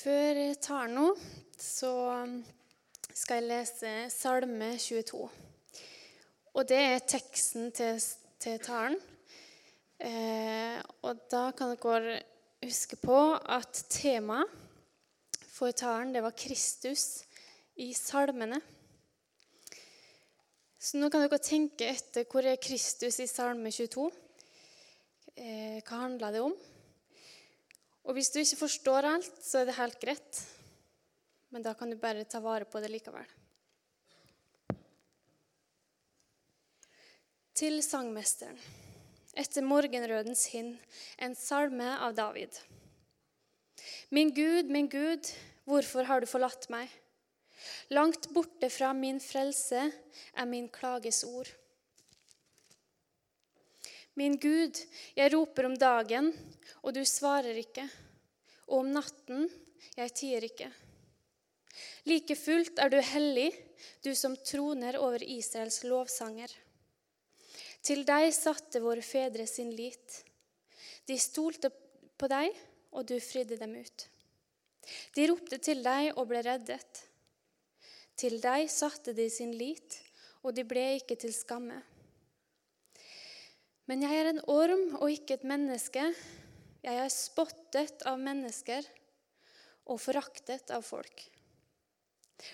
Før jeg tar nå, så skal jeg lese Salme 22. Og det er teksten til, til talen. Eh, og da kan dere huske på at temaet for talen det var Kristus i salmene. Så nå kan dere tenke etter hvor er Kristus i Salme 22. Eh, hva handler det om? Og hvis du ikke forstår alt, så er det helt greit. Men da kan du bare ta vare på det likevel. Til sangmesteren. Etter morgenrødens hinn, en salme av David. Min Gud, min Gud, hvorfor har du forlatt meg? Langt borte fra min frelse er min klages ord. Min Gud, jeg roper om dagen, og du svarer ikke. Og om natten, jeg tier ikke. Like fullt er du hellig, du som troner over Israels lovsanger. Til deg satte våre fedre sin lit. De stolte på deg, og du fridde dem ut. De ropte til deg og ble reddet. Til deg satte de sin lit, og de ble ikke til skamme. Men jeg er en orm og ikke et menneske. Jeg er spottet av mennesker og foraktet av folk.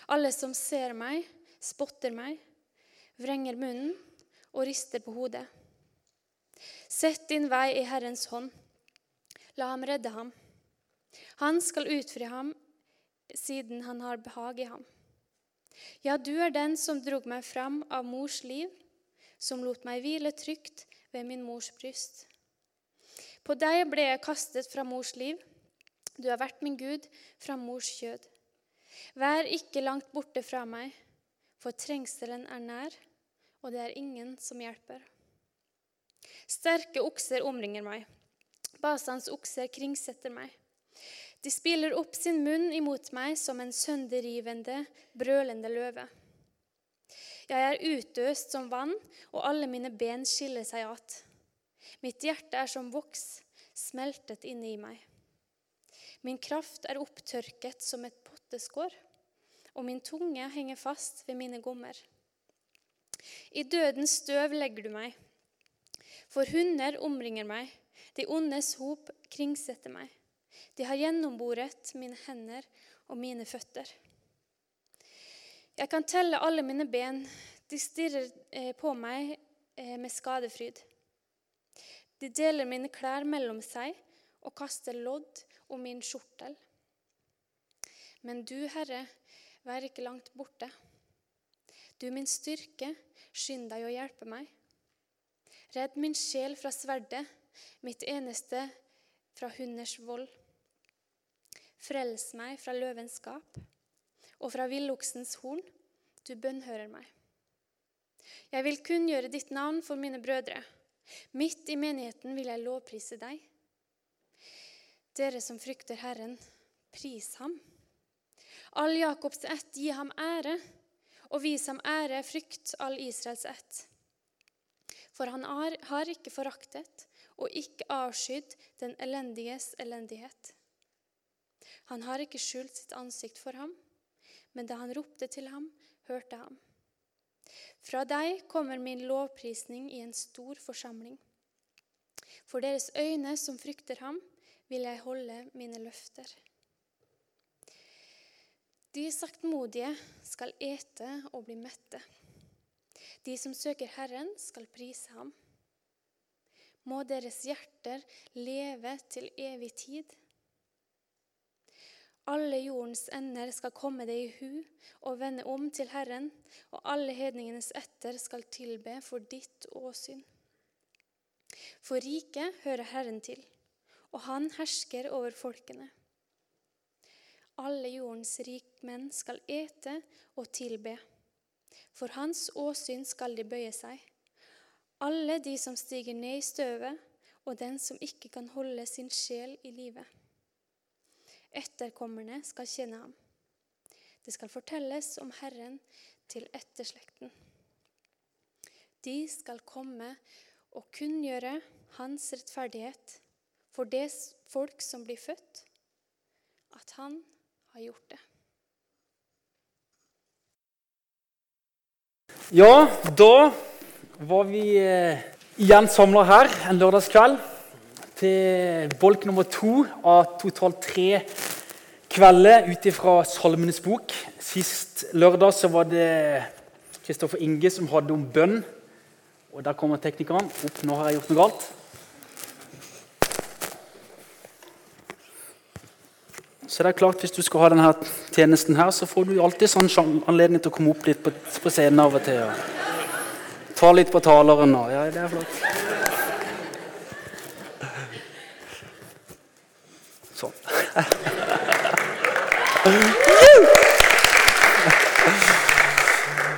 Alle som ser meg, spotter meg, vrenger munnen og rister på hodet. Sett din vei i Herrens hånd. La ham redde ham. Han skal utfri ham siden han har behag i ham. Ja, du er den som drog meg fram av mors liv, som lot meg hvile trygt ved min mors bryst. På deg ble jeg kastet fra mors liv. Du har vært min Gud fra mors kjød. Vær ikke langt borte fra meg, for trengselen er nær, og det er ingen som hjelper. Sterke okser omringer meg. Basans okser kringsetter meg. De spiller opp sin munn imot meg som en sønderrivende, brølende løve. Jeg er utøst som vann, og alle mine ben skiller seg at. Mitt hjerte er som voks, smeltet inne i meg. Min kraft er opptørket som et potteskår, og min tunge henger fast ved mine gommer. I dødens støv legger du meg, for hunder omringer meg, de ondes hop kringsetter meg. De har gjennomboret mine hender og mine føtter. Jeg kan telle alle mine ben. De stirrer eh, på meg eh, med skadefryd. De deler mine klær mellom seg og kaster lodd om min skjortel. Men du, Herre, vær ikke langt borte. Du, min styrke, skynd deg å hjelpe meg. Redd min sjel fra sverdet, mitt eneste fra hunders vold. Frels meg fra løvens gap og fra villoksens horn. Du bønnhører meg. Jeg vil kunngjøre ditt navn for mine brødre. Midt i menigheten vil jeg lovprise deg. Dere som frykter Herren, pris ham. All Jakobs ett, gi ham ære, og vis ham ære, frykt all Israels ett. For han har ikke foraktet og ikke avskydd den elendiges elendighet. Han har ikke skjult sitt ansikt for ham men da han ropte til ham, hørte ham. Fra deg kommer min lovprisning i en stor forsamling. For deres øyne som frykter ham, vil jeg holde mine løfter. De saktmodige skal ete og bli mette. De som søker Herren, skal prise ham. Må deres hjerter leve til evig tid. Alle jordens ender skal komme deg i hu og vende om til Herren, og alle hedningenes etter skal tilbe for ditt åsyn. For riket hører Herren til, og han hersker over folkene. Alle jordens rikmenn skal ete og tilbe. For hans åsyn skal de bøye seg. Alle de som stiger ned i støvet, og den som ikke kan holde sin sjel i livet. Etterkommerne skal kjenne ham. Det skal fortelles om Herren til etterslekten. De skal komme og kunngjøre hans rettferdighet for det folk som blir født, at han har gjort det. Ja, da var vi eh, igjen samla her en lørdagskveld til bolk nummer to av totalt tre kvelder ut ifra Salmenes bok. Sist lørdag så var det Kristoffer Inge som hadde om bønn. Og Der kommer teknikeren. Opp, nå har jeg gjort noe galt. Så det er klart, Hvis du skal ha denne tjenesten, her, så får du alltid sånn anledning til å komme opp litt på, scenen av og til. Ja. ta litt på taleren. nå. ja, det er flott.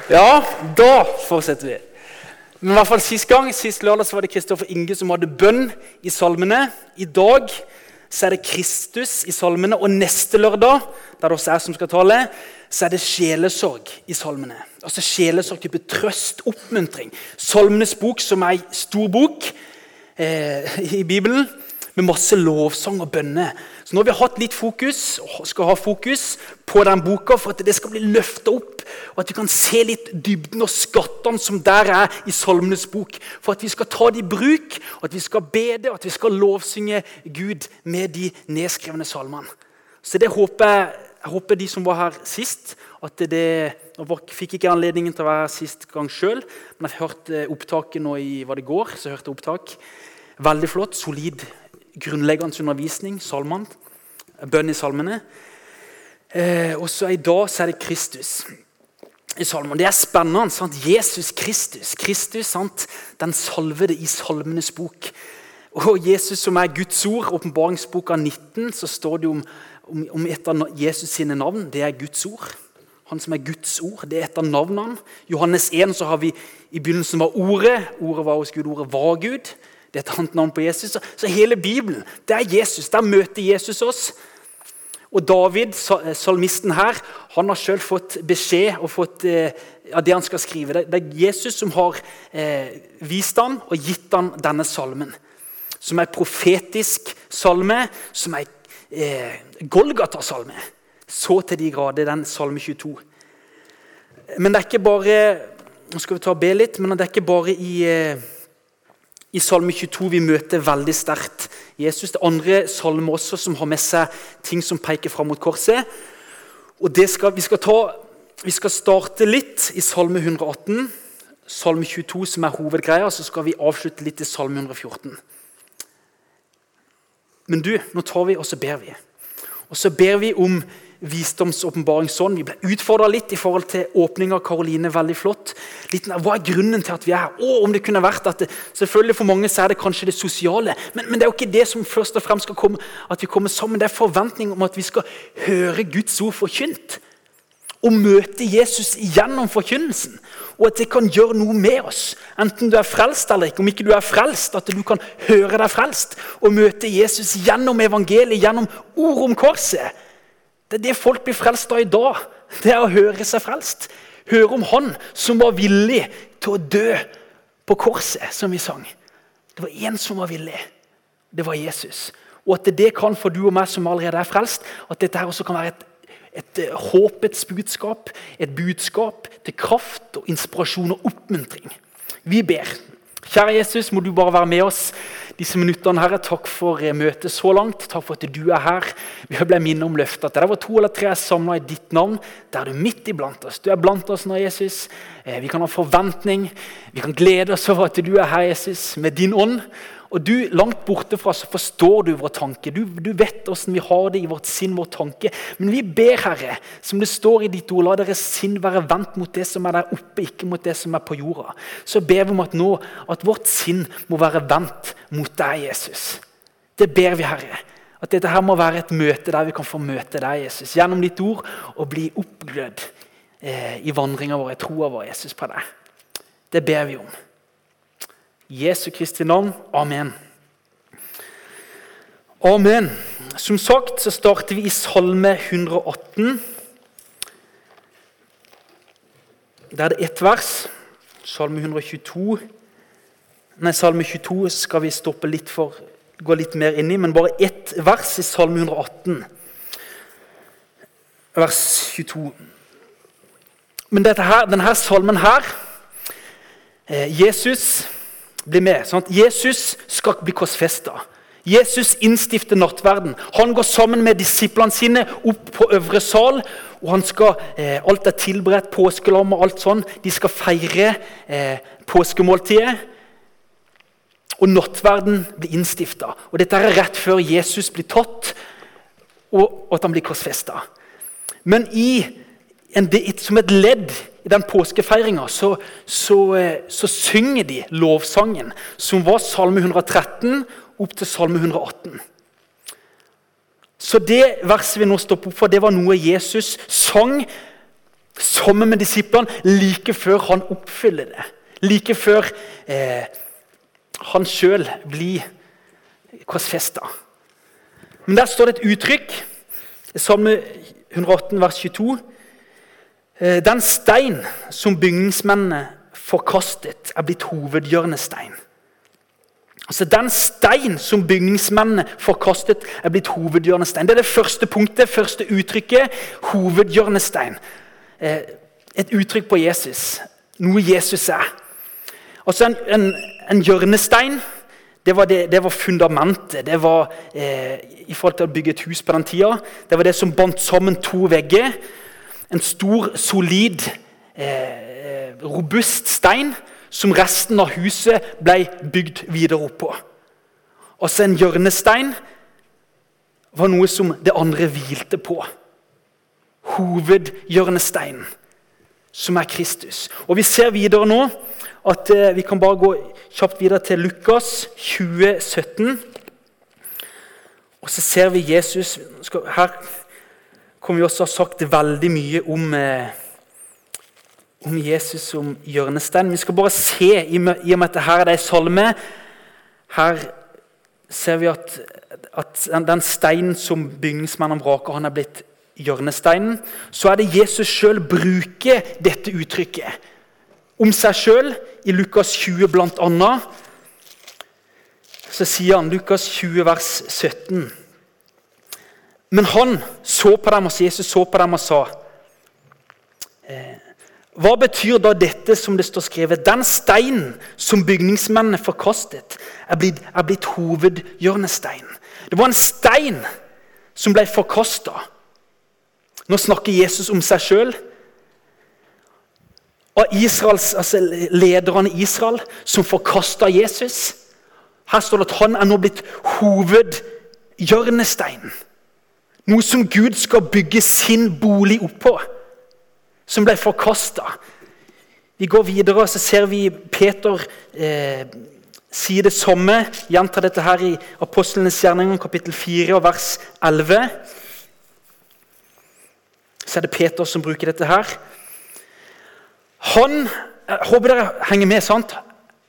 Ja, da fortsetter vi. Men i hvert fall Sist gang, sist lørdag så var det Kristoffer Inge som hadde bønn i salmene. I dag så er det Kristus i salmene, og neste lørdag der det også er som skal tale, så er det sjelesorg i salmene. Altså Sjelesorg type trøst, oppmuntring. Salmenes bok, som er ei stor bok eh, i Bibelen, med masse lovsang og bønner. Så nå har vi hatt litt fokus og skal ha fokus på den boka for at det skal bli løfta opp, og at vi kan se litt dybden og skattene som der er i Salmenes bok. For at vi skal ta det i bruk, og at vi skal bede og at vi skal lovsynge Gud med de nedskrevne salmene. Så det håper jeg, jeg håper de som var her sist at det, Jeg fikk ikke anledningen til å være her sist gang sjøl, men jeg hørte opptaket nå i hva det går, så hørte jeg opptak. Veldig flott, solid grunnleggende undervisning, salmene, bønn i salmene. Eh, og så I dag så er det Kristus i salmen. Det er spennende. sant? Jesus Kristus. Kristus, sant? Den salvede i Salmenes bok. Og Jesus som er Guds ord. Åpenbaringsboka 19 så står det om, om, om et av Jesus sine navn. Det er Guds ord. Han som er Guds ord. Det er et av navnene. Johannes 1 så har vi i begynnelsen var Ordet. Ordet var hos Gud. Ordet var Gud. Det er et annet navn på Jesus. Så hele Bibelen det er Jesus. Der møter Jesus oss. Og David, salmisten her, han har selv fått beskjed og fått eh, ja, det han skal skrive. Det er Jesus som har eh, vist ham og gitt ham denne salmen. Som er profetisk salme, som er eh, Golgata-salme. Så til de grader, den salme 22. Men det er ikke bare nå skal vi ta og be litt, men det er ikke bare i eh, i Salme 22 vi møter veldig sterkt Jesus. Det andre salmer også som har med seg ting som peker fram mot korset. Og skal, vi, skal ta, vi, skal starte litt i Salme 118, Salme 22 som er hovedgreia, så skal vi avslutte litt i Salme 114. Men du, nå tar vi og så ber vi. Og så ber vi om visdomsåpenbaring sånn. Vi ble utfordra litt i forhold til åpninga av Karoline. veldig flott. Litt, hva er grunnen til at vi er her? Og om det kunne vært at det, selvfølgelig For mange så er det kanskje det sosiale, men, men, det er jo ikke det som først og fremst skal komme, at vi kommer sammen. Det er forventning om at vi skal høre Guds ord forkynt. Og møte Jesus gjennom forkynnelsen. Og at det kan gjøre noe med oss. Enten du er frelst eller ikke. Om ikke du er frelst, at du kan høre deg frelst og møte Jesus gjennom evangeliet, gjennom ord om korset. Det er det folk blir frelst av i dag. Det er å høre seg frelst. Høre om Han som var villig til å dø på korset, som vi sang. Det var én som var villig. Det var Jesus. Og at det kan for du og meg som allerede er frelst, at dette her også kan være et, et eh, håpets budskap. Et budskap til kraft og inspirasjon og oppmuntring. Vi ber. Kjære Jesus, må du bare være med oss disse minuttene. Herre. Takk for møtet så langt. Takk for at du er her. Vi ble minnet om løftet. At det var to eller tre samla i ditt navn, der er du midt iblant oss. Du er blant oss nå, Jesus. Eh, vi kan ha forventning. Vi kan glede oss over at du er her, Jesus, med din ånd. Og du, Langt borte fra så forstår du vår tanke. Du, du vet hvordan vi har det i vårt sinn, vår tanke. Men vi ber, Herre, som det står i ditt ord, la deres sinn være vendt mot det som er der oppe, ikke mot det som er på jorda. Så ber vi om at nå, at vårt sinn må være vendt mot deg, Jesus. Det ber vi, Herre. At dette her må være et møte der vi kan få møte deg, Jesus, gjennom ditt ord, og bli oppglødd eh, i vandringa vår, i troa vår, Jesus, på deg. Det ber vi om. Jesu Kristi navn. Amen. Amen. Som sagt så starter vi i Salme 118. Der er det ett vers. Salme 122. Nei, Salme 22 skal vi stoppe litt for, gå litt mer inn i, men bare ett vers i Salme 118. vers 22. Men her, denne salmen her eh, Jesus blir med. Sant? Jesus skal bli korsfesta. Jesus innstifter nattverden. Han går sammen med disiplene sine opp på øvre sal. og han skal, eh, Alt er tilberedt, påskelam og alt sånn. De skal feire eh, påskemåltidet. Og nattverden blir innstifta. Dette er rett før Jesus blir tatt, og, at han blir korsfesta. Men i en, som et ledd i den påskefeiringa så, så, eh, så, synger de lovsangen, som var Salme 113 opp til Salme 118. Så det verset vi nå stopper opp for, det var noe Jesus sang sammen med disiplene like før han oppfyller det. Like før eh, han sjøl blir korsfesta. Men der står det et uttrykk. Salme 118, vers 22. Eh, den stein som bygningsmennene forkastet, er blitt hovedhjørnestein. Altså Den stein som bygningsmennene forkastet, er blitt hovedhjørnestein. Det er det første punktet, første uttrykket. Hovedhjørnestein. Eh, et uttrykk på Jesus. Noe Jesus er. Altså En, en, en hjørnestein det var, det, det var, fundamentet. Det var eh, i forhold til å bygge et hus på den tida, det var det som bandt sammen to vegger. En stor, solid, eh, robust stein som resten av huset ble bygd videre oppå. Også en hjørnestein var noe som det andre hvilte på. Hovedhjørnesteinen, som er Kristus. Og Vi ser videre nå at eh, vi kan bare gå kjapt videre til Lukas 20, 17. Og så ser vi Jesus Her kommer vi også ha sagt veldig mye om, eh, om Jesus som hjørnestein. Vi skal bare se, i og med at dette er en salme Her ser vi at, at den steinen som bygningsmennene vraker, han er blitt hjørnesteinen. Så er det Jesus sjøl bruker dette uttrykket om seg sjøl i Lukas 20 bl.a. Så sier han Lukas 20 vers 17 men han så på dem, og Jesus så på dem og sa eh, Hva betyr da dette som det står skrevet? Den steinen som bygningsmennene forkastet, er blitt, er blitt hovedhjørnestein. Det var en stein som ble forkasta. Nå snakker Jesus om seg sjøl. Og Israels, altså lederne i Israel som forkasta Jesus. Her står det at han er nå blitt hovedhjørnesteinen. Noe som Gud skal bygge sin bolig oppå, som ble forkasta. Vi går videre, og så ser vi Peter eh, si det samme. Gjentar dette her i Apostlenes gjerninger, kapittel 4, vers 11. Så er det Peter som bruker dette her. Han jeg Håper dere henger med. sant?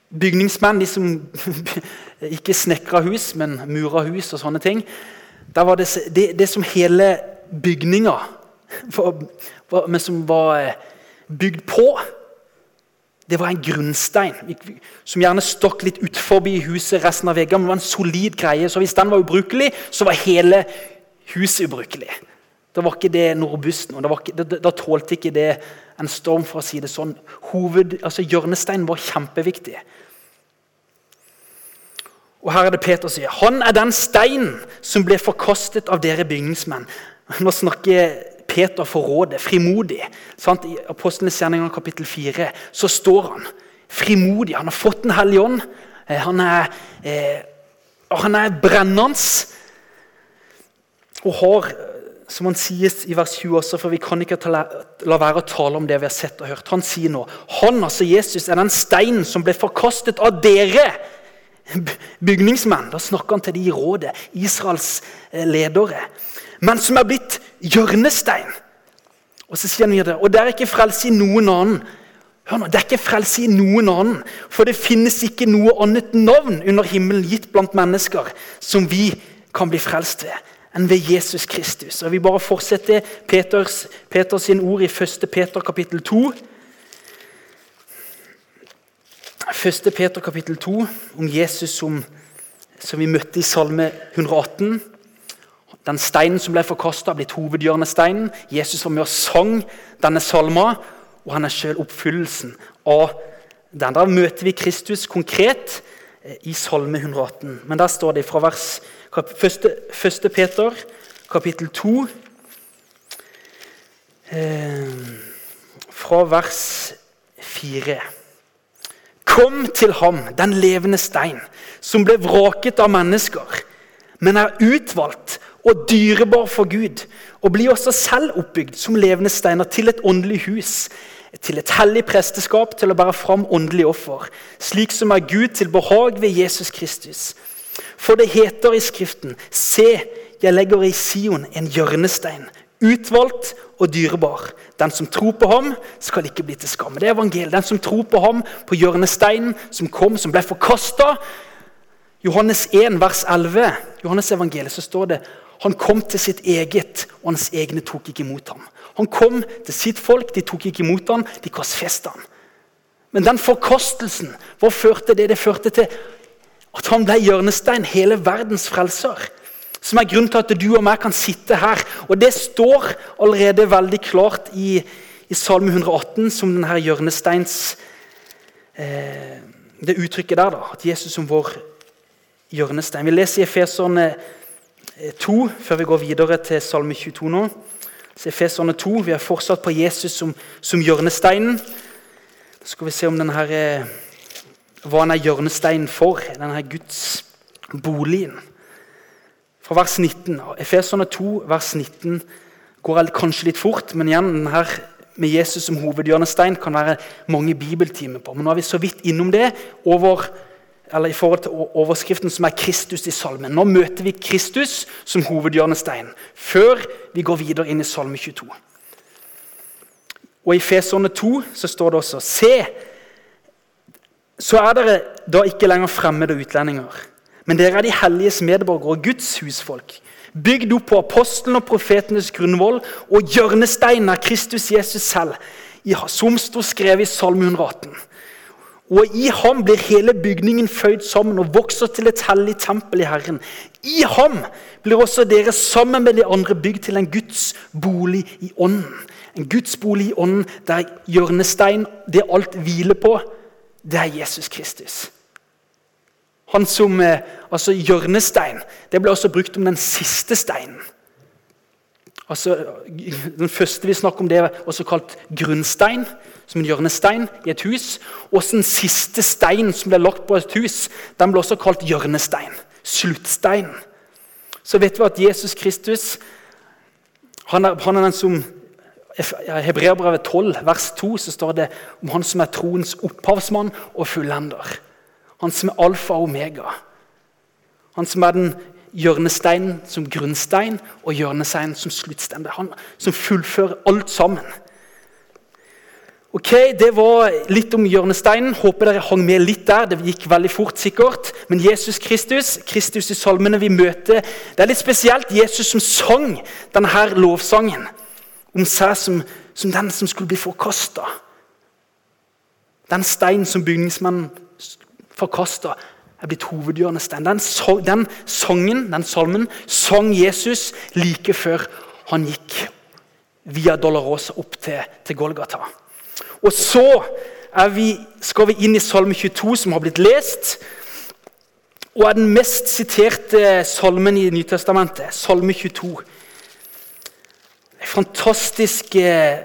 Bygningsmenn, de som ikke snekra hus, men mura hus og sånne ting. Der var det, det, det som hele bygninga men som var eh, bygd på, det var en grunnstein som gjerne stokk litt utfor huset. resten av veggene, men det var en solid greie. Så hvis den var ubrukelig, så var hele huset ubrukelig. Da var ikke det noe robust noe. Da, da, tålte ikke det en storm, for å si det sånn. Hoved, altså Hjørnesteinen var kjempeviktig. Og her er det Peter sier. Han er den steinen som ble forkastet av dere bygningsmenn. Nå snakker Peter for rådet, frimodig. Sant? I Apostlenes gjerninger kapittel 4 så står han frimodig. Han har fått Den hellige ånd. Eh, han er, eh, han er brennende. Og har, som han sier i vers 20 også, for vi kan ikke la, la være å tale om det vi har sett og hørt. Han sier nå han, altså Jesus, er den steinen som ble forkastet av dere bygningsmenn. Da snakker han til de i rådet, Israels eh, ledere. Men som er blitt hjørnestein. Og så sier han videre, og det er ikke frelse i noen annen. Hør nå, Det er ikke frelse i noen annen, for det finnes ikke noe annet navn under himmelen gitt blant mennesker som vi kan bli frelst ved, enn ved Jesus Kristus. Og Vi bare fortsetter Peters, Peters ord i 1. Peter kapittel 2. 1. Peter kapittel 2 om Jesus som, som, vi møtte i Salme 118. Den steinen som ble forkasta, blitt hovedhjørnesteinen. Jesus var med og sang denne salma, og han er sjøl oppfyllelsen av den. Der møter vi Kristus konkret eh, i Salme 118. Men der står det fra vers 1. Peter, kapittel 2, eh, fra vers 4. Kom til ham, den levende stein, som ble vraket av mennesker, men er utvalgt og dyrebar for Gud, og blir også selv oppbygd som levende steiner til et åndelig hus, til et hellig presteskap, til å bære fram åndelig offer, slik som er Gud til behag ved Jesus Kristus. For det heter i Skriften, se, jeg legger i Sion en hjørnestein, utvalgt og dyrebar. Den som tror på ham, skal ikke bli til skam. Det er evangeliet. Den som tror på ham, på hjørnesteinen som kom, som ble forkasta. Johannes 1, vers 11, Johannes evangeliet, så står det han kom til sitt eget, og hans egne tok ikke imot ham. Han kom til sitt folk, de tok ikke imot ham, de korsfesta ham. Men den forkastelsen, hva førte det? Det førte til at han ble hjørnestein, hele verdens frelser. Som er grunnen til at du og meg kan sitte her. Og Det står allerede veldig klart i, i Salme 118 som denne hjørnesteins eh, Det uttrykket der, da, at Jesus som vår hjørnestein. Vi leser i Efeserne 2 eh, før vi går videre til Salme 22 nå. Så Efeserne 2, Vi er fortsatt på Jesus som, som hjørnesteinen. Så skal vi se om denne, eh, hva han er hjørnesteinen for. Denne Guds boligen fra vers 19. Efeserne 2, vers 19 går kanskje litt fort, men igjen, denne med Jesus som hovedhjørnestein kan være mange bibeltimer på. Men nå er vi så vidt innom det over, i forhold til overskriften som er 'Kristus i salmen'. Nå møter vi Kristus som hovedhjørnestein før vi går videre inn i Salme 22. Og I Feserne 2 så står det også Se, så er dere da ikke lenger fremmede utlendinger men dere er de helliges medborgere og Guds husfolk. Bygd opp på apostelen og profetenes grunnvoll og hjørnesteinen av Kristus Jesus selv, som sto skrevet i Salme 118. Og I ham blir hele bygningen føyd sammen og vokser til et hellig tempel i Herren. I ham blir også dere sammen med de andre bygd til en Guds bolig i ånden. En Guds bolig i ånden der hjørnestein, det alt hviler på, det er Jesus Kristus. Han som eh, altså hjørnestein. Det ble også brukt om den siste steinen. Altså, den første vi snakker om, det er også kalt grunnstein, som en hjørnestein i et hus. Og den siste steinen som ble lagt på et hus, den ble også kalt hjørnestein. Sluttstein. Så vet vi at Jesus Kristus han er, han er den som Hebreabrevet 12, vers 2, så står det om han som er troens opphavsmann og fullender. Han som er alfa og omega. Han som er den hjørnesteinen som grunnstein og hjørnesteinen som sluttstein. Han som fullfører alt sammen. Ok, Det var litt om hjørnesteinen. Håper dere hang med litt der. Det gikk veldig fort, sikkert. Men Jesus Kristus, Kristus i salmene vi møter Det er litt spesielt Jesus som sang denne lovsangen om seg som, som den som skulle bli forkasta. Den steinen som bygningsmannen forkasta, er blitt hovedhjørnestein. Den, den sangen, den salmen, sang Jesus like før han gikk via Dolorosa opp til, til Golgata. Og så vi, skal vi inn i Salme 22, som har blitt lest. Og er den mest siterte salmen i Nytestamentet. Salme 22. En fantastisk, eh,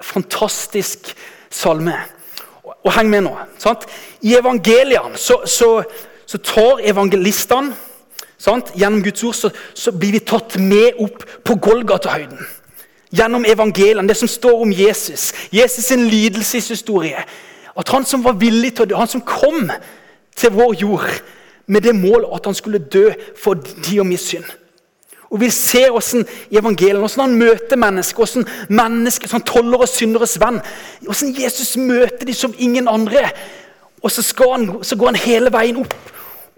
fantastisk salme. Og heng med nå. Sant? I evangeliene så, så, så tar evangelistene Gjennom Guds ord så, så, blir vi tatt med opp på Golgata-høyden. Gjennom evangeliene, det som står om Jesus. Jesus' sin lidelseshistorie. At han som var villig til å dø, han som kom til vår jord med det mål at han skulle dø for de og min synd. Og vil se hvordan i evangeliet, hvordan han møter mennesker, hvordan mennesker som toller og synderes venn. Hvordan Jesus møter dem som ingen andre. Og så, han, så, går han hele veien opp,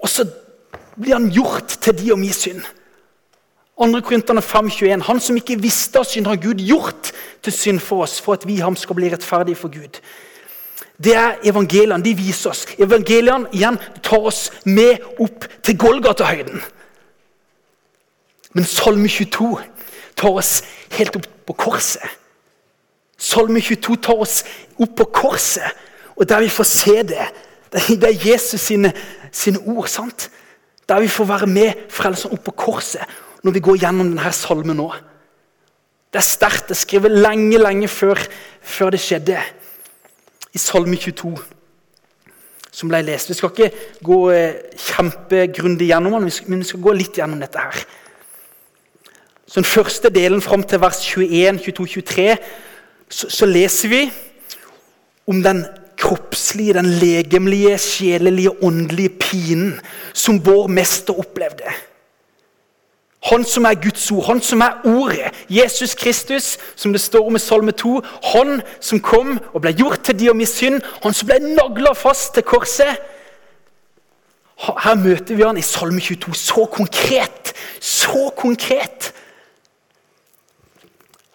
og så blir han gjort til de og min synd. 2. Korinterne 5,21. Han som ikke visste av synd, har Gud gjort til synd for oss, for at vi ham skal bli rettferdige for Gud. Det er evangeliene. De viser oss. Evangeliene igjen tar oss med opp til Golgata-høyden. Men Salme 22 tar oss helt opp på korset. Salme 22 tar oss opp på korset, og der vi får se det. Det er Jesus sine, sine ord. sant? Der vi får være med Frelseren opp på korset når vi går gjennom denne salmen nå. Det er sterkt. Det er skrevet lenge, lenge før, før det skjedde. I Salme 22, som ble lest. Vi skal ikke gå eh, kjempegrundig gjennom den, men vi skal gå litt gjennom dette her. Så Den første delen fram til vers 21, 22, 23 så, så leser vi om den kroppslige, den legemlige, sjelelige, åndelige pinen som vår mester opplevde. Han som er Guds ord, han som er Ordet, Jesus Kristus, som det står om i Salme 2. Han som kom og ble gjort til de og min synd, han som ble nagla fast til korset. Her møter vi han i Salme 22 så konkret, så konkret.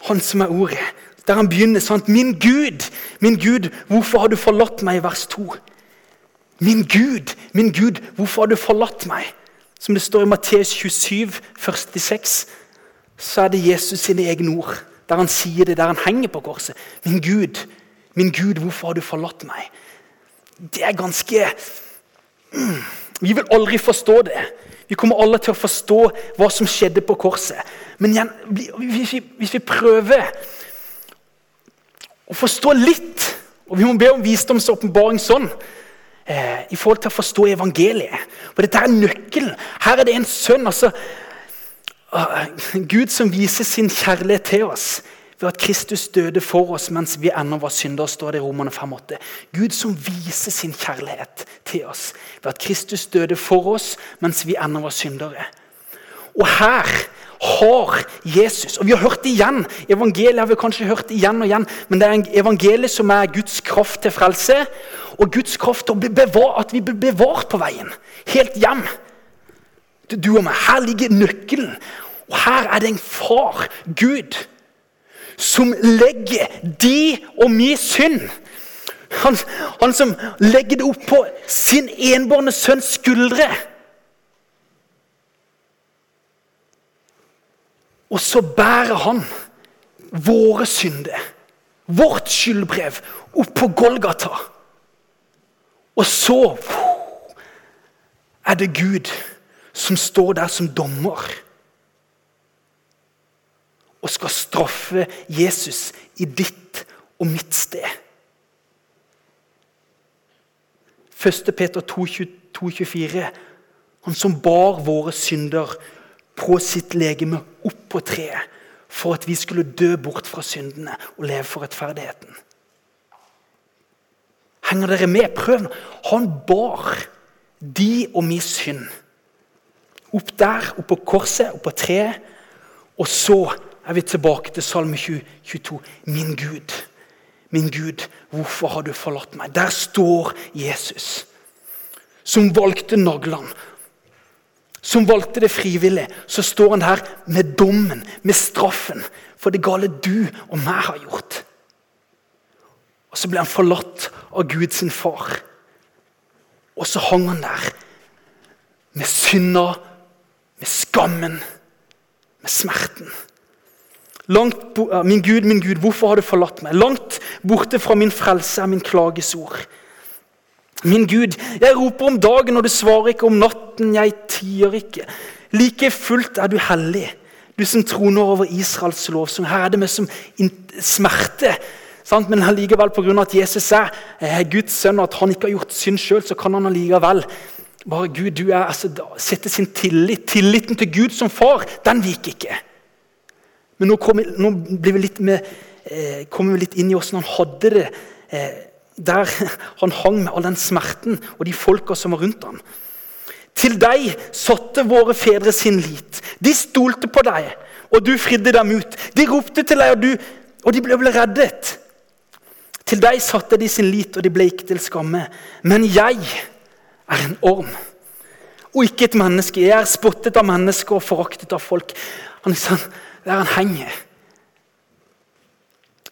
Han som er Ordet. Der han begynner sånn Min Gud, min Gud, hvorfor har du forlatt meg? i vers 2. Min Gud, min Gud, hvorfor har du forlatt meg? Som det står i Matteus 27, 46, så er det Jesus sine egne ord. Der han sier det, der han henger på korset. Min Gud, min Gud, hvorfor har du forlatt meg? Det er ganske mm, Vi vil aldri forstå det. Vi kommer alle til å forstå hva som skjedde på korset. Men igjen, hvis vi, hvis vi prøver å forstå litt, og vi må be om visdomsåpenbaring sånn eh, i forhold til å forstå evangeliet. For dette er nøkkelen. Her er det en sønn. altså uh, Gud som viser sin kjærlighet til oss ved at Kristus døde for oss mens vi ennå var syndere, står det i Romerne 5,8. Gud som viser sin kjærlighet til oss ved at Kristus døde for oss mens vi ennå var syndere. Og her har Jesus Og vi har hørt det igjen. Evangeliet har vi kanskje hørt igjen og igjen, men det er en evangeliet som er Guds kraft til frelse. Og Guds kraft til at vi blir bevart på veien. Helt hjem. Du og meg. Her ligger nøkkelen. Og her er det en far, Gud, som legger de og min synd han, han som legger det opp på sin enbårne sønns skuldre. Og så bærer han våre synder, vårt skyldbrev, opp på Golgata. Og så er det Gud som står der som dommer og skal straffe Jesus i ditt og mitt sted. 1. Peter 2,24. Han som bar våre synder på sitt legeme opp på treet for at vi skulle dø bort fra syndene og leve for rettferdigheten. Henger dere med? Prøv nå. Han bar de og min synd. Opp der, opp på korset, opp på treet. Og så er vi tilbake til Salme 22. Min Gud, min Gud, hvorfor har du forlatt meg? Der står Jesus, som valgte naglene som valgte det frivillig, så står han her med dommen, med straffen, for det gale du og meg har gjort. Og så ble han forlatt av Gud sin far. Og så hang han der med synda, med skammen, med smerten. Langt, min Gud, min Gud, hvorfor har du forlatt meg? Langt borte fra min frelse er min klagesord. Min Gud, jeg roper om dagen, og du svarer ikke om natten. Jeg tier ikke. Like fullt er du hellig, du som troner over Israels lovsang. Her er det meg som smerte. Sant? Men allikevel, pga. at Jesus er eh, Guds sønn, og at han ikke har gjort synd sjøl, så kan han allikevel bare Gud, du er, altså, sette sin tillit. Tilliten til Gud som far, den viker ikke. Men nå, kommer, nå vi litt med, eh, kommer vi litt inn i åssen han hadde det. Eh, der han hang med all den smerten og de folka som var rundt ham. Til deg satte våre fedre sin lit. De stolte på deg, og du fridde dem ut. De ropte til deg, og, du, og de ble, ble reddet. Til deg satte de sin lit, og de ble ikke til skamme. Men jeg er en orm og ikke et menneske. Jeg er spottet av mennesker og foraktet av folk. Han, der han henger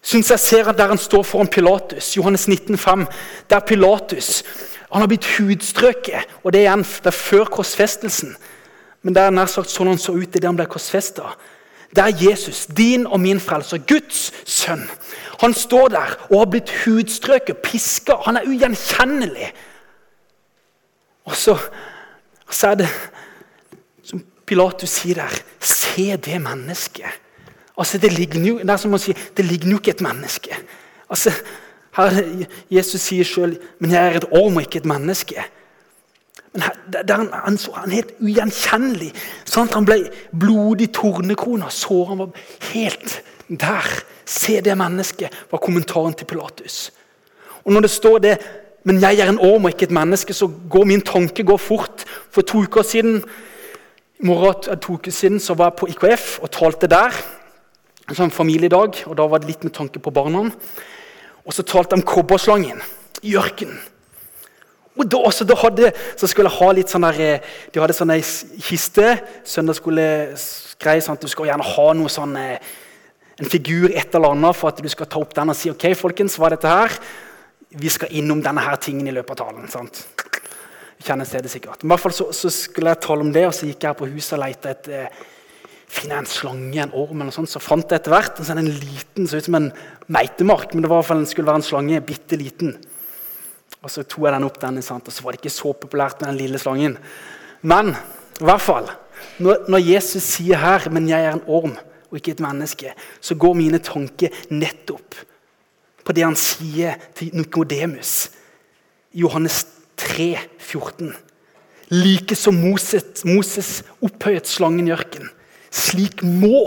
syns jeg ser at der han står foran Pilatus, Johannes 19, 5, der Pilatus han har blitt hudstrøket. og Det er igjen det er før korsfestelsen. Men det er nær sagt sånn han så ut idet han ble korsfesta. Det er Jesus, din og min frelser, Guds sønn. Han står der og har blitt hudstrøket, piska. Han er ugjenkjennelig. Og så, så er det Pilatus sier der Se det mennesket. Altså, Det ligger jo det er som å si, det ligner jo ikke et menneske. Altså, her, Jesus sier sjøl 'Men jeg er et orm og ikke et menneske'. Men her, der han, han, så, han helt ugjenkjennelig. Sant? han ble blodig tornekrone. Så han var helt der. Se det mennesket, var kommentaren til Pilatus. Og når det står det men jeg er en orm og ikke et menneske, så går min tanke går fort. For to uker siden i tok siden så var jeg på IKF og talte der. En sånn familiedag, og Da var det litt med tanke på barna. Og så talte jeg om kobberslangen i ørkenen. Og da, også, da hadde, så skulle jeg ha litt sånn der, eh, De hadde sånn kiste. Søndag skulle greie Sånn at du skal gjerne ha noe sånn, eh, en figur et eller annet for at du skal ta opp den og si ok, folkens, hva er dette her? Vi skal innom denne her tingen i løpet av talen. sant? Kjenner stedet sikkert. I hvert fall så, så, skulle jeg tale om det, og så gikk jeg her på huset og lette etter eh, finne en slange, en orm eller noe sånt. Så fant jeg etter hvert en, sånn, en liten, så ut som en meitemark, men det var i hvert fall, skulle være en slange, bitte liten. Og så tok jeg den opp, den, og så var det ikke så populært med den lille slangen. Men i hvert fall, når, når Jesus sier her 'men jeg er en orm og ikke et menneske', så går mine tanker nettopp på det han sier til Nikodemus i Johannes 3, 14. Like som Moses, Moses opphøyet slangen i ørkenen, slik må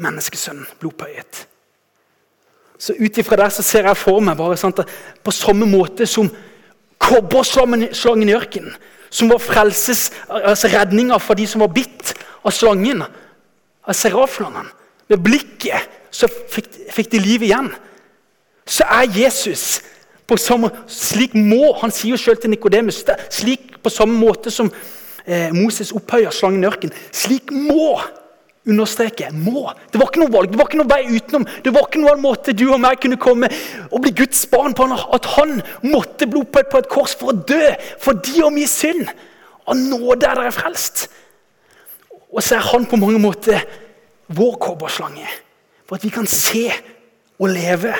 menneskesønnen bli opphøyet. Så ut ifra der så ser jeg for meg bare sant, på samme måte som kobberslangen i ørkenen, som var frelses, altså redninga for de som var bitt av slangen, av seraflangen. Med blikket så fikk, fikk de liv igjen. Så er Jesus samme, slik må, Han sier jo selv til Nikodemus slik på samme måte som eh, Moses opphøyer slangen i ørkenen. Slik må understreke må. Det var ikke noe valg, det var ikke noe vei utenom. Det var ikke noen måte du og meg kunne komme og bli Guds barn på. At han måtte bli opphøyd på et kors for å dø for de og min synd. Av nåde er dere frelst. Og så er han på mange måter vår kobberslange. For at vi kan se og leve.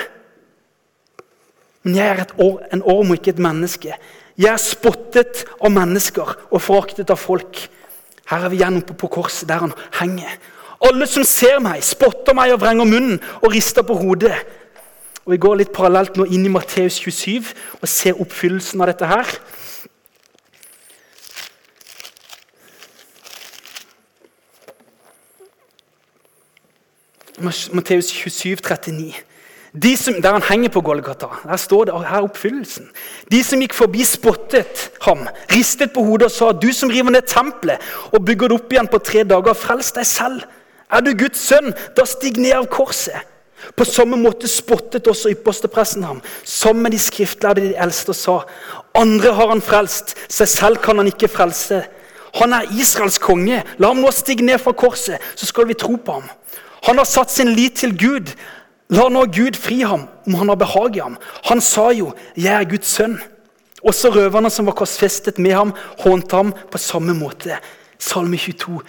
Men jeg er or, en orm og ikke et menneske. Jeg er spottet av mennesker og foraktet av folk. Her er vi igjen oppe på korset, der han henger. Alle som ser meg, spotter meg og vrenger munnen og rister på hodet. Og Vi går litt parallelt nå inn i Matteus 27 og ser oppfyllelsen av dette her. Matteus 27, 39. De som, der han henger på Golgata. Der står det her oppfyllelsen. De som gikk forbi, spottet ham, ristet på hodet og sa, 'Du som river ned tempelet og bygger det opp igjen på tre dager, frels deg selv.' Er du Guds sønn, da stig ned av korset. På samme måte spottet også ypperstepresten ham, sammen med de skriftlærde de eldste, og sa andre har han frelst, seg selv kan han ikke frelse. Han er Israels konge. La ham nå stige ned fra korset, så skal vi tro på ham. Han har satt sin lit til Gud. La nå Gud fri ham om han har behag i ham. Han sa jo 'Jeg er Guds sønn'. Også røverne som var korsfestet med ham, hånte ham på samme måte. Salme 22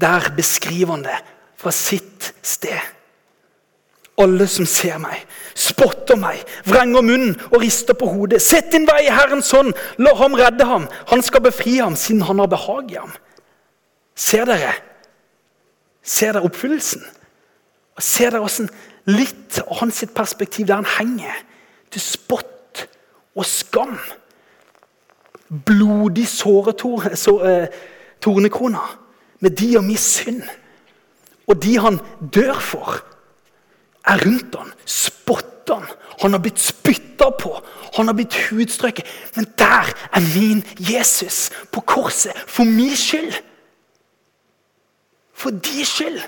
der beskriver han det fra sitt sted. Alle som ser meg, spotter meg, vrenger munnen og rister på hodet. Sett din vei i Herrens hånd, la ham redde ham. Han skal befri ham, siden han har behag i ham. Ser dere? Ser dere oppfyllelsen? Ser dere hvordan litt av hans perspektiv der han henger, til spott og skam? Blodig såre eh, tornekrona med de og min synd. Og de han dør for, er rundt han, spotter han. Han har blitt spytta på, han har blitt hudstrøket. Men der er min Jesus på korset for min skyld. For de skyld.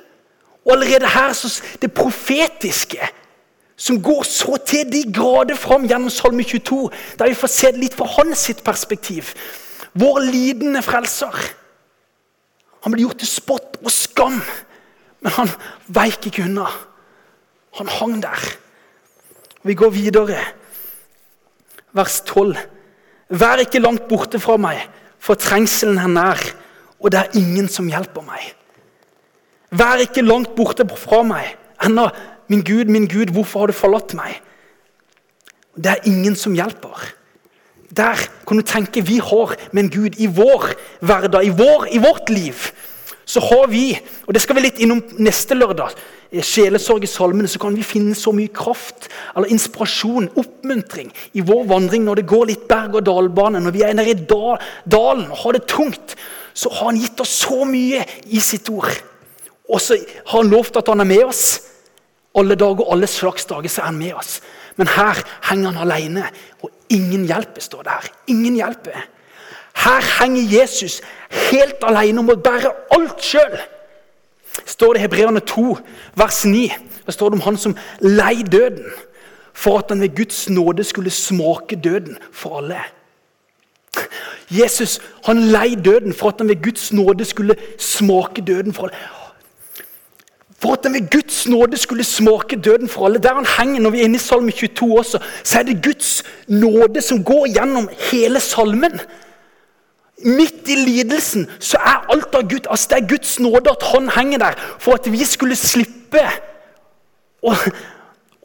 Og allerede her så det profetiske som går så til de grader fram gjennom Salme 22, der vi får se det litt fra hans sitt perspektiv. Vår lidende frelser. Han ble gjort til spott og skam, men han veik ikke unna. Han hang der. Vi går videre. Vers 12. Vær ikke langt borte fra meg, for trengselen er nær, og det er ingen som hjelper meg. Vær ikke langt borte fra meg. Ennå, min Gud, min Gud, hvorfor har du forlatt meg? Det er ingen som hjelper. Der kan du tenke vi har med en Gud i vår hverdag, i, vår, i vårt liv. Så har vi, og det skal vi litt innom neste lørdag, sjelesorg i salmene, så kan vi finne så mye kraft, eller inspirasjon, oppmuntring i vår vandring når det går litt berg-og-dal-bane, når vi er nede i dalen og har det tungt. Så har han gitt oss så mye i sitt ord. Og så har han lovt at han er med oss. Alle dager, alle slags dager så er han med oss. Men her henger han alene, og ingen hjelper, står det her. Ingen hjelper. Her henger Jesus helt alene om å bære alt sjøl. står det i Hebreerne 2, vers 9. Der står det om han som lei døden for at han ved Guds nåde skulle smake døden for alle. Jesus han lei døden for at han ved Guds nåde skulle smake døden for alle. For at den ved Guds nåde skulle smake døden for alle. Der han henger når vi er inne i Salme 22 også, så er det Guds nåde som går gjennom hele salmen. Midt i lidelsen så er alt av Gud, altså det er Guds nåde at han henger der for at vi skulle slippe å,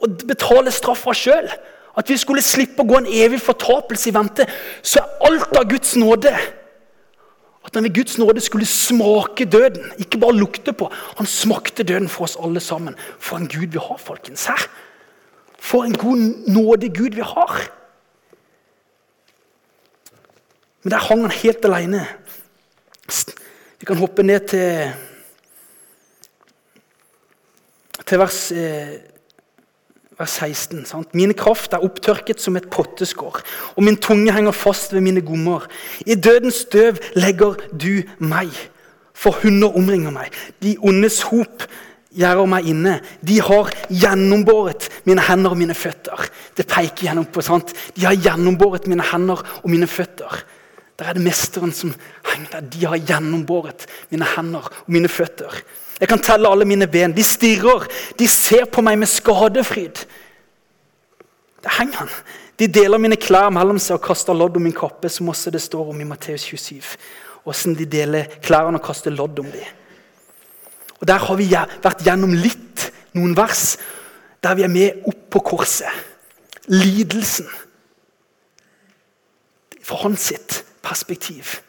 å betale straffa sjøl. At vi skulle slippe å gå en evig fortapelse i vente. Så er alt av Guds nåde at han ved Guds nåde skulle smake døden. Ikke bare lukte på. Han smakte døden for oss alle sammen. For en Gud vi har, folkens. Her. For en god nåde Gud vi har. Men der hang han helt alene. Vi kan hoppe ned til, til vers eh, vers 16. Sant? Mine kraft er opptørket som et potteskår, og min tunge henger fast ved mine gommer. I dødens støv legger du meg, for hunder omringer meg. De ondes hop gjerder meg inne. De har gjennombåret mine hender og mine føtter. Det peker gjennom på, sant? De har gjennombåret mine hender og mine føtter. Der er det mesteren som henger der. De har gjennombåret mine hender og mine føtter. Jeg kan telle alle mine ben. De stirrer. De ser på meg med skadefryd. Der henger han. De deler mine klær mellom seg og kaster lodd om min kappe, som også det står om i Matteus 27. Åssen de deler klærne og kaster lodd om dem. Og Der har vi vært gjennom litt, noen vers, der vi er med opp på korset. Lidelsen. Fra hans sitt perspektiv.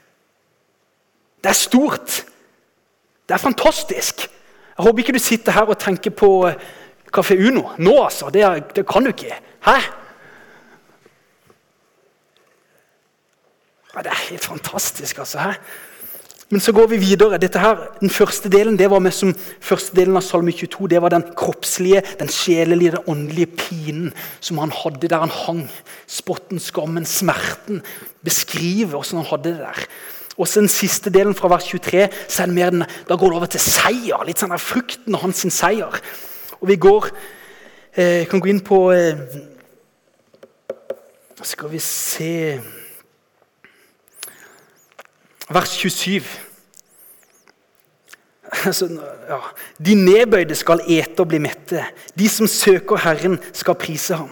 Det er stort. Det er fantastisk. Jeg håper ikke du sitter her og tenker på Kafé eh, Uno nå, altså. Det, det kan du ikke. Hæ? Ja, det er helt fantastisk, altså. Hæ? Men så går vi videre. Dette her, den første delen det var med som første delen av Salme 22. Det var den kroppslige, den sjelelige, den åndelige pinen som han hadde der han hang. Spotten, skammen, smerten. Beskrive hvordan han hadde det der. Og så den siste delen fra vers 23, så er det mer den, da går det over til seier. Litt sånn der frukten av hans seier. Og vi går, eh, kan gå inn på eh, Skal vi se Vers 27. Altså, ja. De nedbøyde skal ete og bli mette. De som søker Herren, skal prise ham.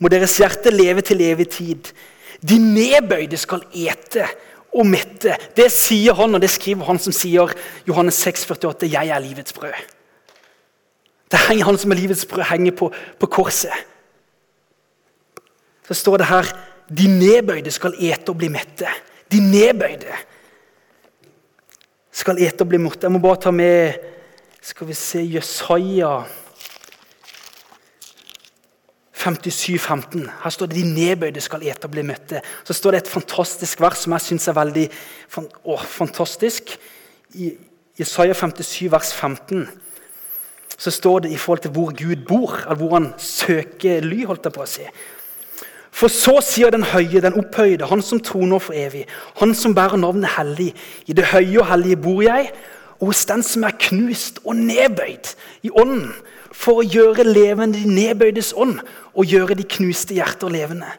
Må deres hjerte leve til evig tid. De nedbøyde skal ete og mette. Det sier han, og det skriver han som sier Johannes 6, 48, 'Jeg er livets brød'. Det henger Han som er livets brød, henger på, på korset. Så står det her de nedbøyde skal ete og bli mette. De nedbøyde skal ete og bli mette. Jeg må bare ta med skal vi se, Jesaja 57, 15. Her står det 'de nedbøyde skal ete og bli møtte'. Så står det et fantastisk vers som jeg syns er veldig å, fantastisk. I Jesaja 57, vers 15 så står det i forhold til hvor Gud bor, eller hvor han søker ly. holdt jeg på å si. For så sier den høye, den opphøyde, han som troner for evig, han som bærer navnet hellig. I det høye og hellige bor jeg, og hos den som er knust og nedbøyd i ånden for å gjøre levende de nedbøydes ånd og gjøre de knuste hjerter levende.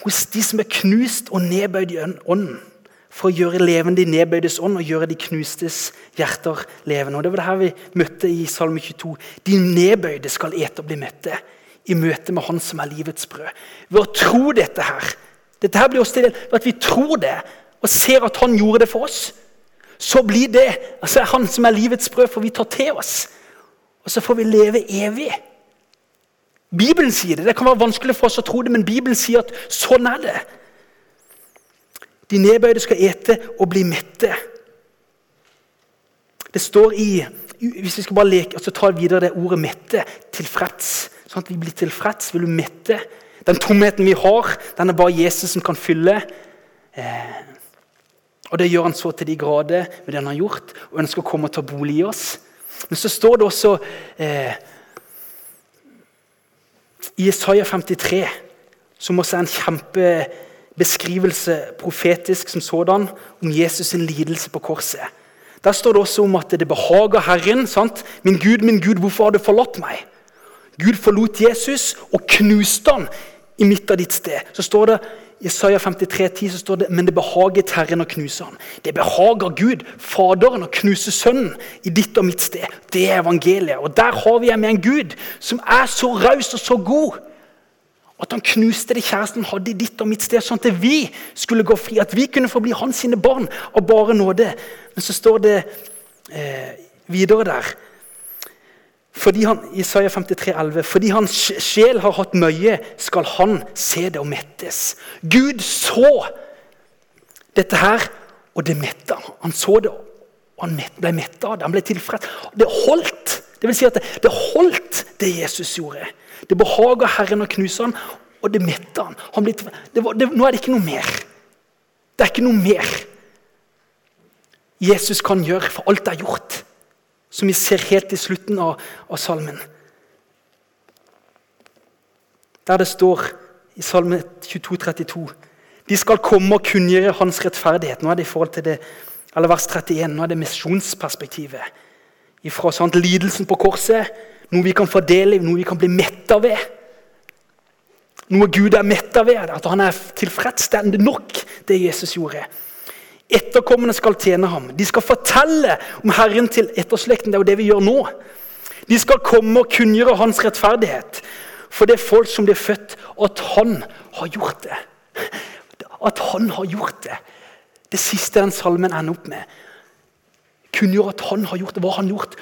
Hos de som er knust og nedbøyd i ånden, for å gjøre levende de nedbøydes ånd og gjøre de knustes hjerter levende. Og Det var det her vi møtte i Salme 22. De nedbøyde skal ete og bli mette i møte med Han som er livets brød. Ved å tro dette her. Dette her blir også til del ved at vi tror det, og ser at han gjorde det for oss, så blir det altså han som er livets brød, for vi tar til oss. Og så får vi leve evig. Bibelen sier det. Det kan være vanskelig for oss å tro det, men Bibelen sier at sånn er det. De nedbøyde skal ete og bli mette. Det står i Hvis vi skal bare leke, og så ta videre det ordet 'mette', tilfreds. Sånn at vi blir tilfreds. Vil du mette? Den tomheten vi har, den er bare Jesus som kan fylle. Eh, og Det gjør han så til de grader med det han har gjort, og ønsker å komme og ta bolig i oss. Men så står det også eh, i Isaiah 53, som også er en kjempebeskrivelse profetisk som sådan, om Jesus' sin lidelse på korset. Der står det også om at det behager Herren. sant? Min Gud, min Gud, hvorfor har du forlatt meg? Gud forlot Jesus og knuste han i midt av ditt sted. Så står det Isaiah 53, 10, så står det men det behaget Herren å knuse ham. Det behager Gud, Faderen, å knuse Sønnen i ditt og mitt sted. Det er evangeliet. Og Der har vi med en Gud som er så raus og så god. At han knuste det kjæresten hadde i ditt og mitt sted, sånn at vi skulle gå fri. At vi kunne få bli hans sine barn av bare nåde. Men så står det eh, videre der fordi han, Isaiah 53, 11, fordi hans sjel har hatt møye, skal han se det og mettes. Gud så dette her, og det metta han. så det, og han ble metta av det. Han ble tilfreds. Det holdt. Det vil si at det, det holdt, det Jesus gjorde. Det behaga Herren å knuse han, og det metta han. han ble, det var, nå er det ikke noe mer. Det er ikke noe mer Jesus kan gjøre, for alt er gjort som vi ser helt i slutten av, av salmen. Der det står i salme 22, 32 De skal komme og kunngjøre hans rettferdighet. Nå er det i forhold til det, eller vers 31, nå er det misjonsperspektivet. Ifra sant, lidelsen på korset, noe vi kan fordele, noe vi kan bli metta ved. Noe Gud er metta ved, at han er tilfredsstendig nok, det Jesus gjorde. Etterkommerne skal tjene ham. De skal fortelle om Herren til etterslekten. Det er jo det vi gjør nå. De skal komme og kunngjøre hans rettferdighet. For det er folk som blir født, at han har gjort det. At han har gjort det. Det siste den salmen ender opp med. Kunngjøre at han har gjort det. Hva har han gjort?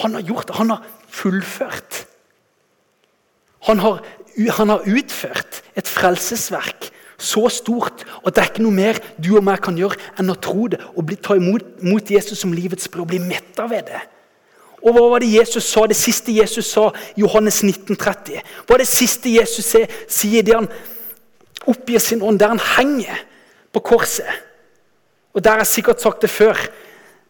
Han har gjort det. Han har fullført. Han har, han har utført et frelsesverk så stort at det er ikke noe mer du og meg kan gjøre enn å tro det og bli, ta imot mot Jesus som livets brød og bli metta ved det. Og Hva var det Jesus sa, det siste Jesus sa i Johannes 1930? Hva er det siste Jesus sier det han oppgir sin ånd, der han henger på korset? Og Der har jeg sikkert sagt det før.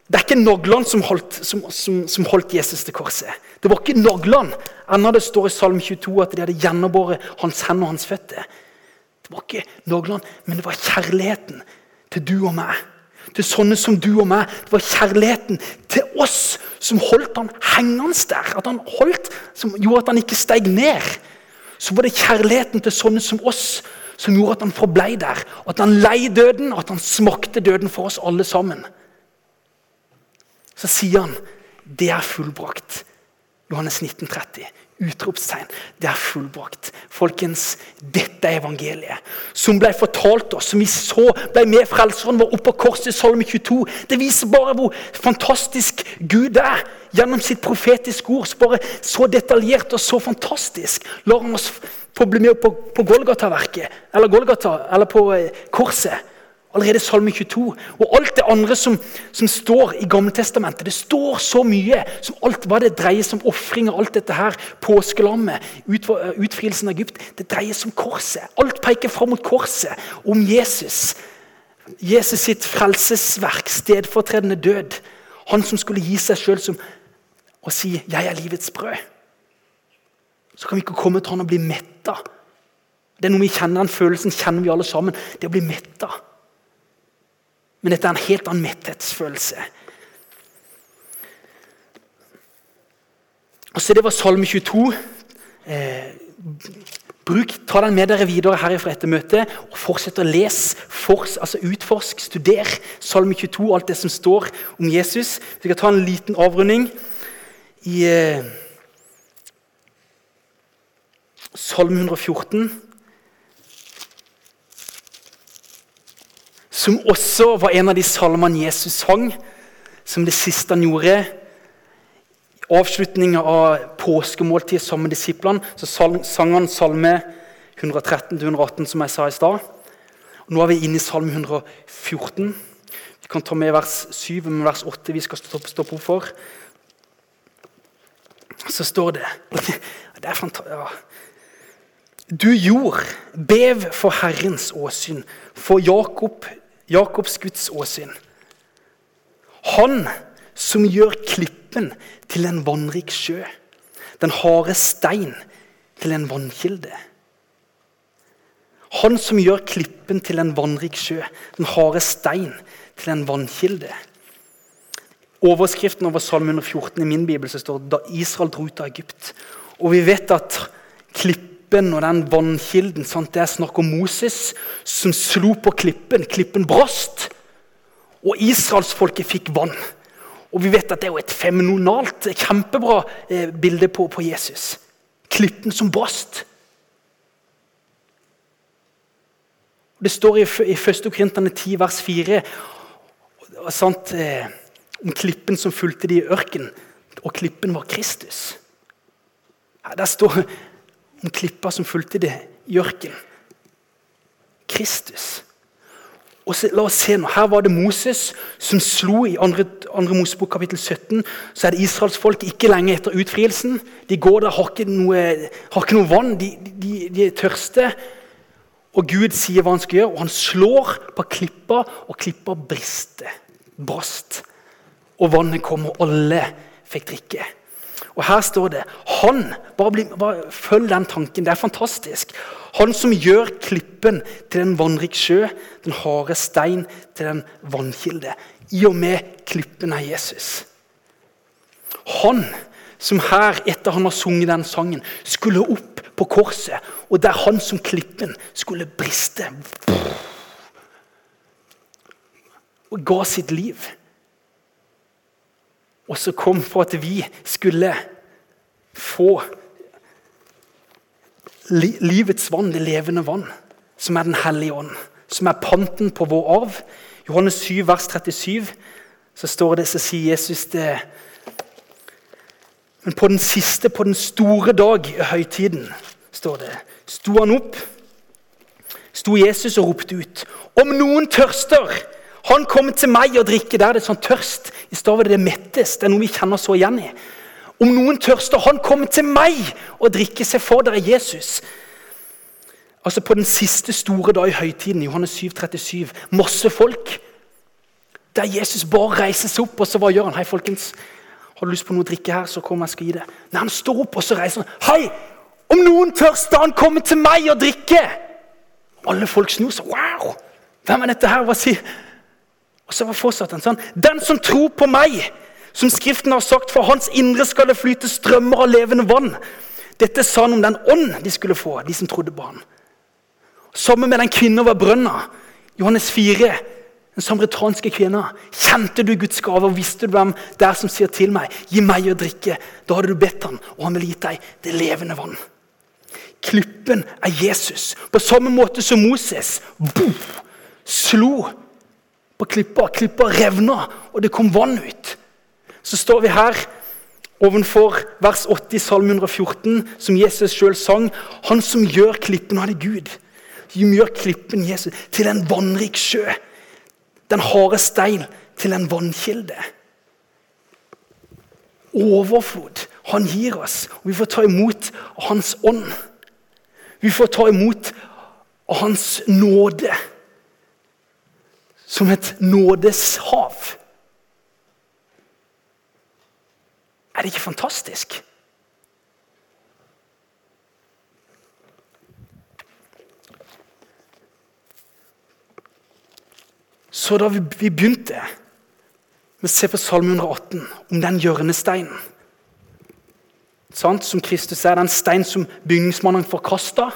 Det er ikke naglene som, som, som, som holdt, Jesus til korset. Det var ikke naglene. Enda det står i Salm 22 at de hadde gjennombåret hans hender og hans føtter. Det var ikke noen, men det var kjærligheten til du og meg. Til sånne som du og meg. Det var kjærligheten til oss som holdt han hengende der. At han holdt, Som gjorde at han ikke steg ned. Så var det kjærligheten til sånne som oss som gjorde at han forblei der. At han lei døden, og at han smakte døden for oss alle sammen. Så sier han det er fullbrakt. Johannes 1930 utropstegn. Det er fullbrakt. Folkens, dette er evangeliet. Som ble fortalt oss, som vi så ble med Frelseren vår opp på korset i Salme 22. Det viser bare hvor fantastisk Gud er gjennom sitt profetiske ord. Bare så detaljert og så fantastisk. Lar han oss få bli med på, på Golgata-verket, eller Golgata, eller på eh, korset. Allerede Salme 22. Og alt det andre som, som står i Gammeltestamentet. Det står så mye som alt hva det dreier seg om ofring og alt dette her. Påskelammet, ut, utfrielsen av Egypt. Det dreier seg om korset. Alt peker fram mot korset, om Jesus. Jesus sitt frelsesverk, stedfortredende død. Han som skulle gi seg sjøl som å si 'Jeg er livets brød'. Så kan vi ikke komme til han og bli metta. Det er noe vi kjenner, Den følelsen kjenner vi alle sammen. Det å bli metta. Men dette er en helt annen metthetsfølelse. Og så Det var Salme 22. Eh, bruk, Ta den med dere videre herifra etter møtet og fortsett å lese. Fors, altså Utforsk, studer Salme 22, alt det som står om Jesus. Vi skal ta en liten avrunding i eh, Salme 114. som også var en av de salmene Jesus sang, som det siste han gjorde. I avslutninga av påskemåltidet sammen med disiplene så sang han salme 113-118, som jeg sa i stad. Nå er vi inne i salme 114. Vi kan ta med vers 7 og vers 8 vi skal stoppe opp for. Så står det Det er fantastisk. Ja. Du jord, bev for Herrens åsyn, for Jakob, Jakobs Guds åsyn. Han som gjør klippen til en vannrik sjø, den harde stein til en vannkilde. Han som gjør klippen til en vannrik sjø, den harde stein til en vannkilde. Overskriften over Salme 114 i min bibel så står da Israel dro ut av Egypt. Og vi vet at klippen og den vannkilden sant, det er snakk om Moses som slo på klippen. Klippen brast, og israelsfolket fikk vann. Og vi vet at Det er jo et feminonalt, kjempebra eh, bilde på, på Jesus. Klippen som brast. Det står i, i 1. Korintene 10, vers 4 sant, eh, om klippen som fulgte de i ørkenen. Og klippen var Kristus. Der står om klippa som fulgte det i ørkenen. Kristus. Og så, la oss se nå, Her var det Moses som slo i 2. Mosebok kapittel 17. Så er det israelsfolket ikke lenge etter utfrielsen. De går der, har ikke noe, har ikke noe vann, de, de, de er tørste. Og Gud sier hva han skal gjøre, og han slår på klippa, og klippa brister. Brast. Og vannet kom, og alle fikk drikke. Og her står det Han bare, bli, bare Følg den tanken. Det er fantastisk. Han som gjør klippen til en vannrik sjø, den harde stein til en vannkilde. I og med klippen er Jesus. Han som her, etter han har sunget den sangen, skulle opp på korset, og der han som klippen skulle briste Og ga sitt liv. Og så kom for at vi skulle få livets vann, det levende vann, som er Den hellige ånd, som er panten på vår arv. Johannes 7, vers 37, så står det, så sier Jesus det Men på den siste, på den store dag i høytiden, står det, sto han opp, sto Jesus og ropte ut. Om noen tørster, han kommer til meg og drikker. Der det er sånn tørst. I stedet det mettes. Det er noe vi kjenner så igjen i. Om noen tørster, han kommer til meg og drikker. Se for dere Jesus. Altså På den siste store dag i høytiden, Johannes 7, 37, masse folk. Der Jesus bare reiser seg opp, og så hva gjør han? Hei, folkens. Har du lyst på noe å drikke her, så kom jeg skal gi det. Nei, Han står opp og så reiser han. Hei! Om noen tørster, han kommer til meg og drikker! Alle folk snur seg. Wow! Hvem er dette her? Hva sier Og så var fortsatt han sånn. Den som tror på meg, som Skriften har sagt, for hans indre skal det flyte strømmer av levende vann. Dette sa han om den ånd de skulle få, de som trodde på ham. Sammen med den kvinnen over brønna. Johannes 4, den samaritanske kvinna. Kjente du Guds gave og visste du hvem det er som sier til meg, 'Gi meg å drikke'? Da hadde du bedt han, og han ville gitt deg det levende vann. Klippen er Jesus. På samme måte som Moses boom, slo på klippa. Klippa revna, og det kom vann ut så står vi her ovenfor vers 80 i Salme 114, som Jesus sjøl sang. Han som gjør klippen, han er Gud. Som gjør klippen Jesus til en vannrik sjø. Den harde stein til en vannkilde. Overflod han gir oss, og vi får ta imot Hans ånd. Vi får ta imot Hans nåde som et nådeshav. Er det ikke fantastisk? Så da vi begynte med å se på Salme 118, om den hjørnesteinen Som Kristus er, den stein som bygningsmannen forkasta,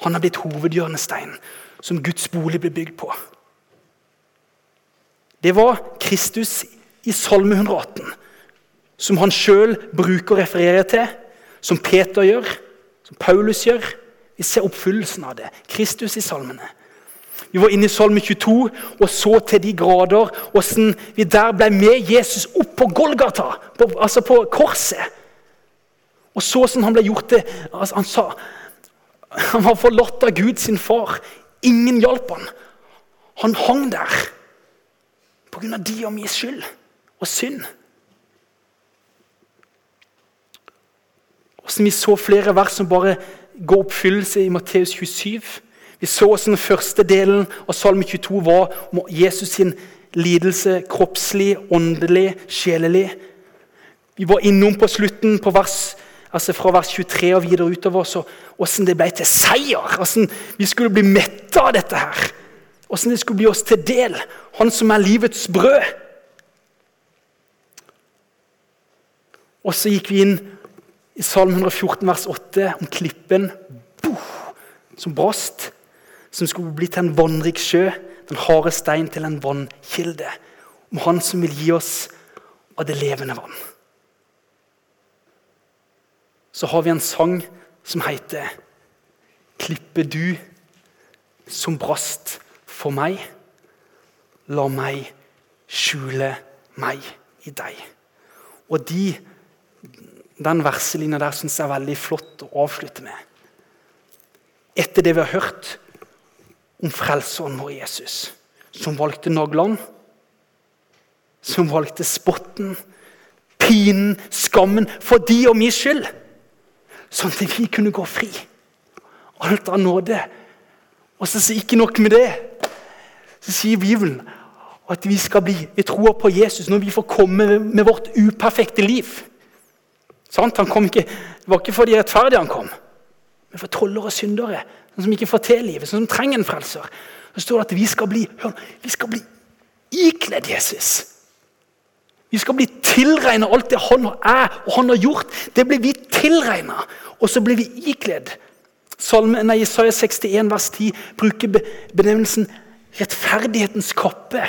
han har blitt hovedhjørnesteinen som Guds bolig blir bygd på. Det var Kristus i Salme 118 som han sjøl bruker å referere til, som Peter gjør, som Paulus gjør. Vi ser oppfyllelsen av det. Kristus i salmene. Vi var inne i Salme 22 og så til de grader hvordan vi der ble med Jesus opp på Golgata, på, altså på korset. Og så åssen han ble gjort det altså Han sa han var forlatt av Gud sin far. Ingen hjalp han. Han hang der pga. de og min skyld og synd. Hvordan vi så flere vers som bare går oppfyllelse i Matteus 27. Vi så hvordan første delen av Salme 22 var om Jesus sin lidelse kroppslig, åndelig, sjelelig. Vi var innom på slutten på vers, altså fra vers 23 og videre utover så hvordan det ble til seier. Hvordan vi skulle bli mette av dette. her. Hvordan det skulle bli oss til del. Han som er livets brød. Og så gikk vi inn i Salm 114 vers 8 om klippen som brast som skulle bli til en vannrik sjø, den harde stein til en vannkilde. Om Han som vil gi oss av det levende vann. Så har vi en sang som heter 'Klippe du som brast for meg'. La meg skjule meg i deg. Og de, Den verselinja der syns jeg er veldig flott å avslutte med. Etter det vi har hørt, om frelseren vår Jesus, som valgte naglene, som valgte spotten, pinen, skammen, for de og min skyld. Sånn at vi kunne gå fri. Alt av nåde. Og så sier ikke nok med det. Så sier Bibelen at vi skal bli vi tror på Jesus når vi får komme med vårt uperfekte liv. Sant? Ikke, det var ikke for de rettferdige han kom, men for toller og syndere sånn som ikke får til livet, sånn som trenger en frelser. Så står det at vi skal bli, hør, vi skal bli ikledd Jesus. Vi skal bli tilregna alt det han er og han har gjort. Det blir vi tilregna, og så blir vi ikledd. Salme, nei, Isaiah 61 vers 10 bruker benevnelsen 'rettferdighetens kappe'.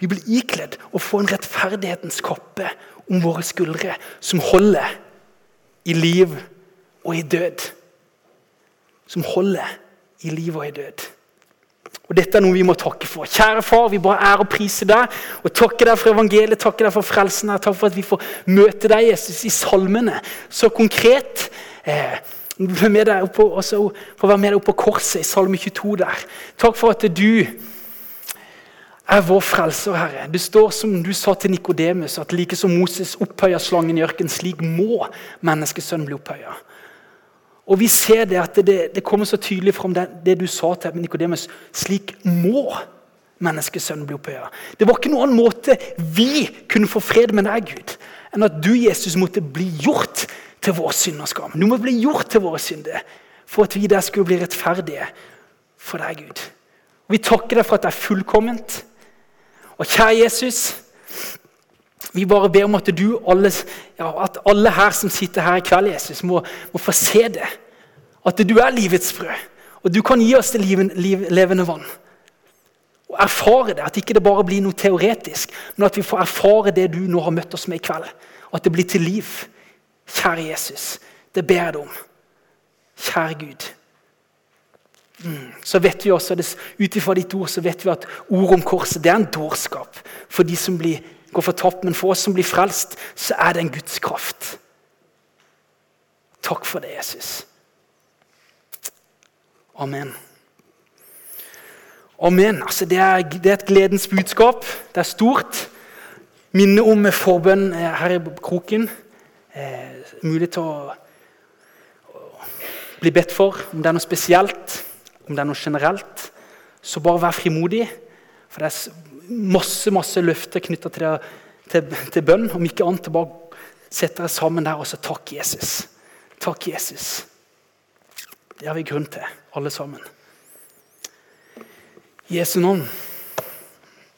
Vi blir ikledd og får en rettferdighetens kappe om våre skuldre, som holder i liv og i død som holder i liv og i død. Og Dette er noe vi må takke for. Kjære far, vi bare ære og priser deg. og Takke deg for evangeliet, takke deg for frelsen. Takk for at vi får møte deg, Jesus, i salmene så konkret. Eh, med deg oppå, også, for å være med deg opp på korset i Salme 22 der. Takk for at du er vår frelser, Herre. Det står som du sa til Nikodemus, at like som Moses opphøyer slangen i ørkenen, slik må menneskesønnen bli opphøya. Og vi ser det at det, det kommer så tydelig fram det, det du sa til Nikodemus. Slik må menneskesønnen bli opphøya. Det var ikke noen annen måte vi kunne få fred med deg, Gud, enn at du, Jesus, måtte bli gjort til vår synd og skam. Noe må bli gjort til våre synder for at vi der skulle bli rettferdige for deg, Gud. Vi takker deg for at det er fullkomment. Og kjære Jesus, vi bare ber om at du, alle, ja, at alle her som sitter her i kveld, Jesus, må, må få se det. At du er livets frø. Og du kan gi oss det liv, liv, levende vann. Og erfare det. At ikke det bare blir noe teoretisk, men at vi får erfare det du nå har møtt oss med i kveld. At det blir til liv. Kjære Jesus, det ber jeg deg om. Kjære Gud. Mm. Så vet vi også, Ut ifra ditt ord så vet vi at ordet om korset det er en dårskap for de som blir går fortapt, men for oss som blir frelst, så er det en Guds kraft. Takk for det, Jesus. Amen. Amen. Altså, det, er, det er et gledens budskap. Det er stort. Minne om forbønn her i kroken. Eh, mulig til å, å bli bedt for, om det er noe spesielt, om det er noe generelt. Så bare vær frimodig. For det er masse masse løfter knytta til, til, til, bønn. Om ikke annet, bare sette dere sammen der og så takk Jesus. Takk Jesus. Det har vi grunn til, alle sammen. Jesu navn.